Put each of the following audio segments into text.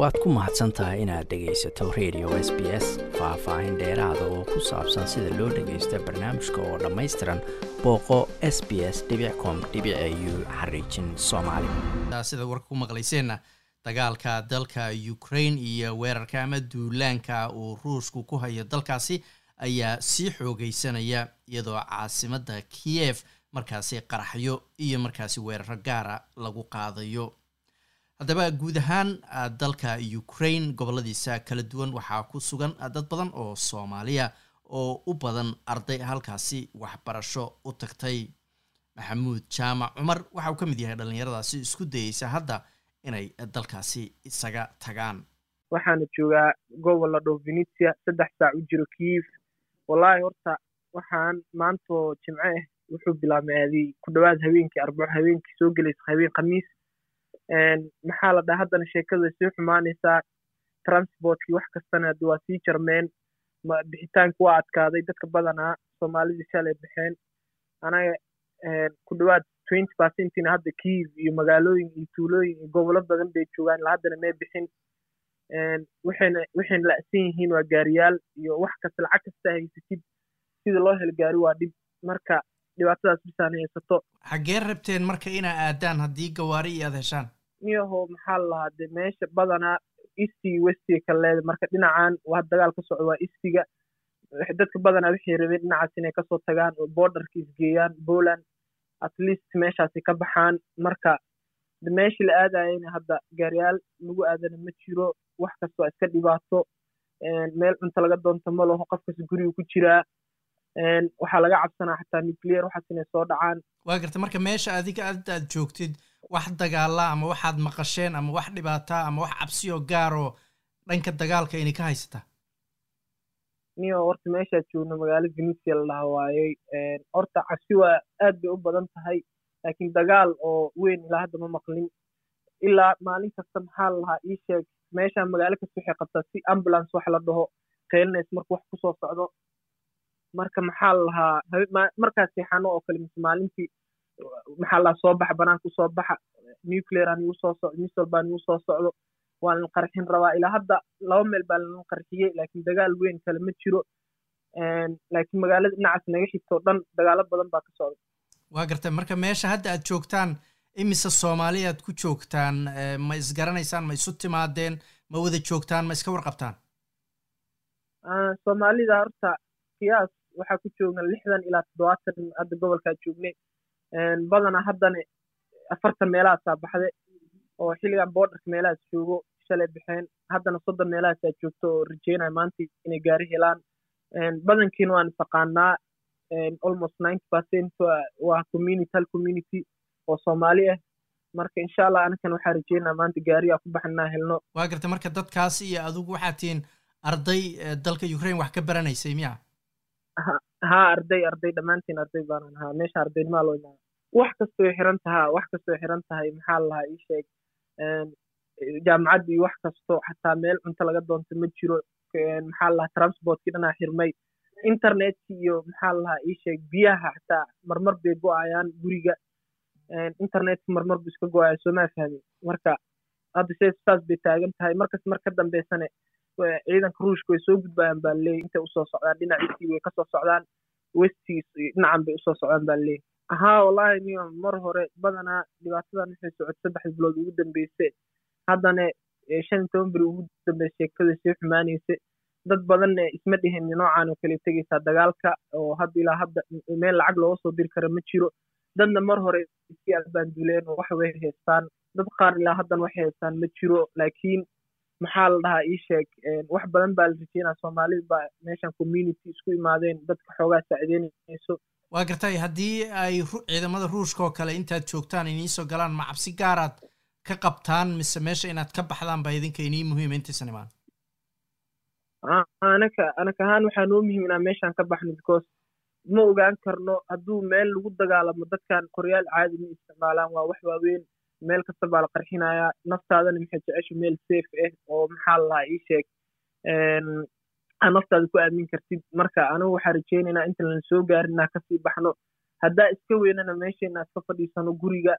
waad ku mahadsan tahay inaad dhegaysato radio s b s faah-faahin dheeraada oo ku saabsan sida loo dhagaysto barnaamijka oo dhammaystiran booqo s b s com u xariijin sida warka ku maqlayseenna dagaalka dalka ukraine iyo weerarka ama duulaanka uu ruushku ku hayo dalkaasi ayaa sii xoogeysanaya iyadoo caasimadda kiev markaasi qaraxyo iyo markaasi weeraro gaara lagu qaadayo haddaba guud ahaan dalka ukraine goboladiisa kala duwan waxaa ku sugan dad badan oo soomaaliya oo u badan arday halkaasi waxbarasho u tagtay. Maxamuud jaamac cumar waxa uu ka mid yahay dhallinyaradaasi isku dayeysa hadda inay dalkaasi isaga tagaan. Waxaana joogaa gobol la venetia saddex saac u jiro kiev wallaahi horta waxaan maantoo jimco ah wuxuu bilaabmay aadi ku dhowaad habeenkii arbaco habeenkii soo gelaysa habeen khamiis maxaa la dhaha? Haddana sheekada way sii xumaanaysaa. Transportkii wax kastana haddi waa sii jarmeen bixitaanki waa adkaaday dadka badanaa soomaalidii shalay baxeen. Anaga ku dhowaad twenty percentina hadda kiev iyo magaalooyin iyo tuulooyin iyo gobolo badan bay joogaan ilaa haddana may bixin. Waxayna waxayna la'san yihiin waa gaariyaal iyo wax kasta lacag kasta haysatid. Sida loo helo gaari waa dhib. Marka dhibaatadaas bisaan haysato xaggee rabteen marka inaa aadaan haddii gawaari iyo aad heshaan miyaho maxaa la meesha badanaa eastiga westiga kala leeda marka dhinacan waa dagaal ka socdo waa eastiga dadka badanaa waxay rabeen dhinacaas inay ka soo tagaan oo borderka isgeeyaan poland. At least meeshaasi ka baxaan. Marka meeshii la aadayana hadda gaariyaal lagu aadana ma jiro. Wax kasta waa iska dhibaato. Meel cunto laga doonto ma laho. Qofkas guriga ku jiraa waxaa laga cabsanaa xataa nuclear waxaas inay soo dhacaan. Waa garta marka meesha adiga adda aad joogtid wax dagaala ama waxaad maqasheen ama wax dhibaataa ama wax cabsiyoo gaaroo dhanka dagaalka inay ka haysataa niyo horta meeshaad joogno magaalo venetia la dhaha waayey horta cabsi waa aad bay u badan tahay laakiin dagaal oo weyn ilaa hadda ma maqlin. Ilaa maalin kasta maxaa la lahaa ii sheeg meeshaan magaalo kasta waxay qabtaa si ambulance wax la dhaho qeylinays marka wax ku soo socdo marka maxaa la lahaa markaas seexano oo kale mise maalintii maxaa la soo baxa banaanka u soo baxa nuclear aan igu soo socdo misal baan igu soo socdo waa lana qarxin rabaa. Ilaa hadda laba meel baa lana qarxiyey laakiin dagaal weyn kale ma jiro. Laakiin magaalada dhinacaas naga xigto o dhan dagaalo badan baa ka socda waa gartay marka meesha hadda aad joogtaan imise soomaali aad ku joogtaan ma isgaranaysaan ma isu timaadeen ma wada joogtaan ma iska warqabtaan? Soomaalida horta kiyaas waxaa ku joogna lixdan ilaa toddobaatan hadda gobolkaa joognay badanaa haddana afartan meelahaasaa baxde oo xilligan borderka meelahaas joogo shalay baxeen haddana soddon meelahaasaa joogto oo rajeynaya maanta inay gaari helaan. Badankiina waan isaqaanaa almost ninety percent waa community hal community oo soomaali ah. Marka insha allah anakan waxaa rajeynaa maanta gaari aa ku baxanaa helno. Waa garta marka dadkaasi iyo adigu waxaad tihiin arday dalka ukraine wax ka baranaysay miya haa arday arday dhammaantiin arday baanan ahaa meesha ardaynimaa loo imaada wax kasta way xiran tahaa wax kasta way xiran tahay maxaa la lahaa ii sheeg. Jaamacadda iyo wax kasto xataa meel cunto laga doonto ma jiro. Maxaa la lahaa transportkii dhanaa xirmay. Internetkii iyo maxaa la lahaa ii sheeg biyaha xataa marmar bay go'ayaan guriga. Internetka marmar bu iska go'aya soo maa fahmin. Marka hadda se saas bay taagan tahay. Markas mar ka dambeysane ciidanka ruushka way soo gudbayaan baa leeyay intay u soo socdaan dhinaciisii way ka soo socdaan. Westigiis dhinacan bay u soo socdaan baa leeyay haa wallahi niyo mar hore badanaa dhibaatadan waxay socotay saddex bilood ugu dambeyse haddana shan iyo toban beri ugu dambeysa sheekada sii xumaanaysa dad badanna isma dhihin noocan oo kale tegaysaa dagaalka oo hadda ilaa hadda meel lacag looga soo diri kara ma jiro. Dadna mar hore iskii albaanduleen oo wax way haystaan. Dad qaar ilaa haddan waxay haystaan ma jiro. Laakiin maxaa la dhahaa ii sheeg wax badan baa la rajeynaa soomaalida baa meeshan community isku imaadeen dadka xoogaa saacideynayso. Waa gartay haddii ay ciidamada ruushka oo kale intaad joogtaan iniisoo galaan ma cabsi gaaraad ka qabtaan mise meesha inaad ka baxdaan baa idinka inii muhiima intaysan imaan? Anaka anaka ahaan waxaa noo muhiim inaan meeshaan ka baxno because ma ogaan karno hadduu meel lagu dagaalamo dadkan qoryaal caadi ma isticmaalaan waa wax waaweyn meel kasta baa la qarxinayaa. Naftaadana maxay jecesha meel safe ah oo maxaa la lahaa ii sheeg. Aa naftaada ku aamin kartid. Marka anigu waxaa rajeynaynaa inta lana soo gaarin inaa ka sii baxno. Haddaa iska weynana meesheena iska fadhiisano guriga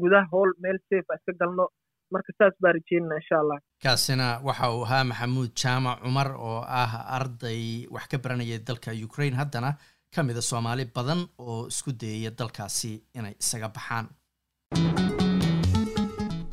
gudaha howl meel safe a iska galno. Marka saas baa rajeynana insha allah kaasina waxa uu ahaa maxamuud jaamac cumar oo ah arday wax ka baranaya dalka ukraine. Haddana ka mida soomaali badan oo isku dayaya dalkaasi inay isaga baxaan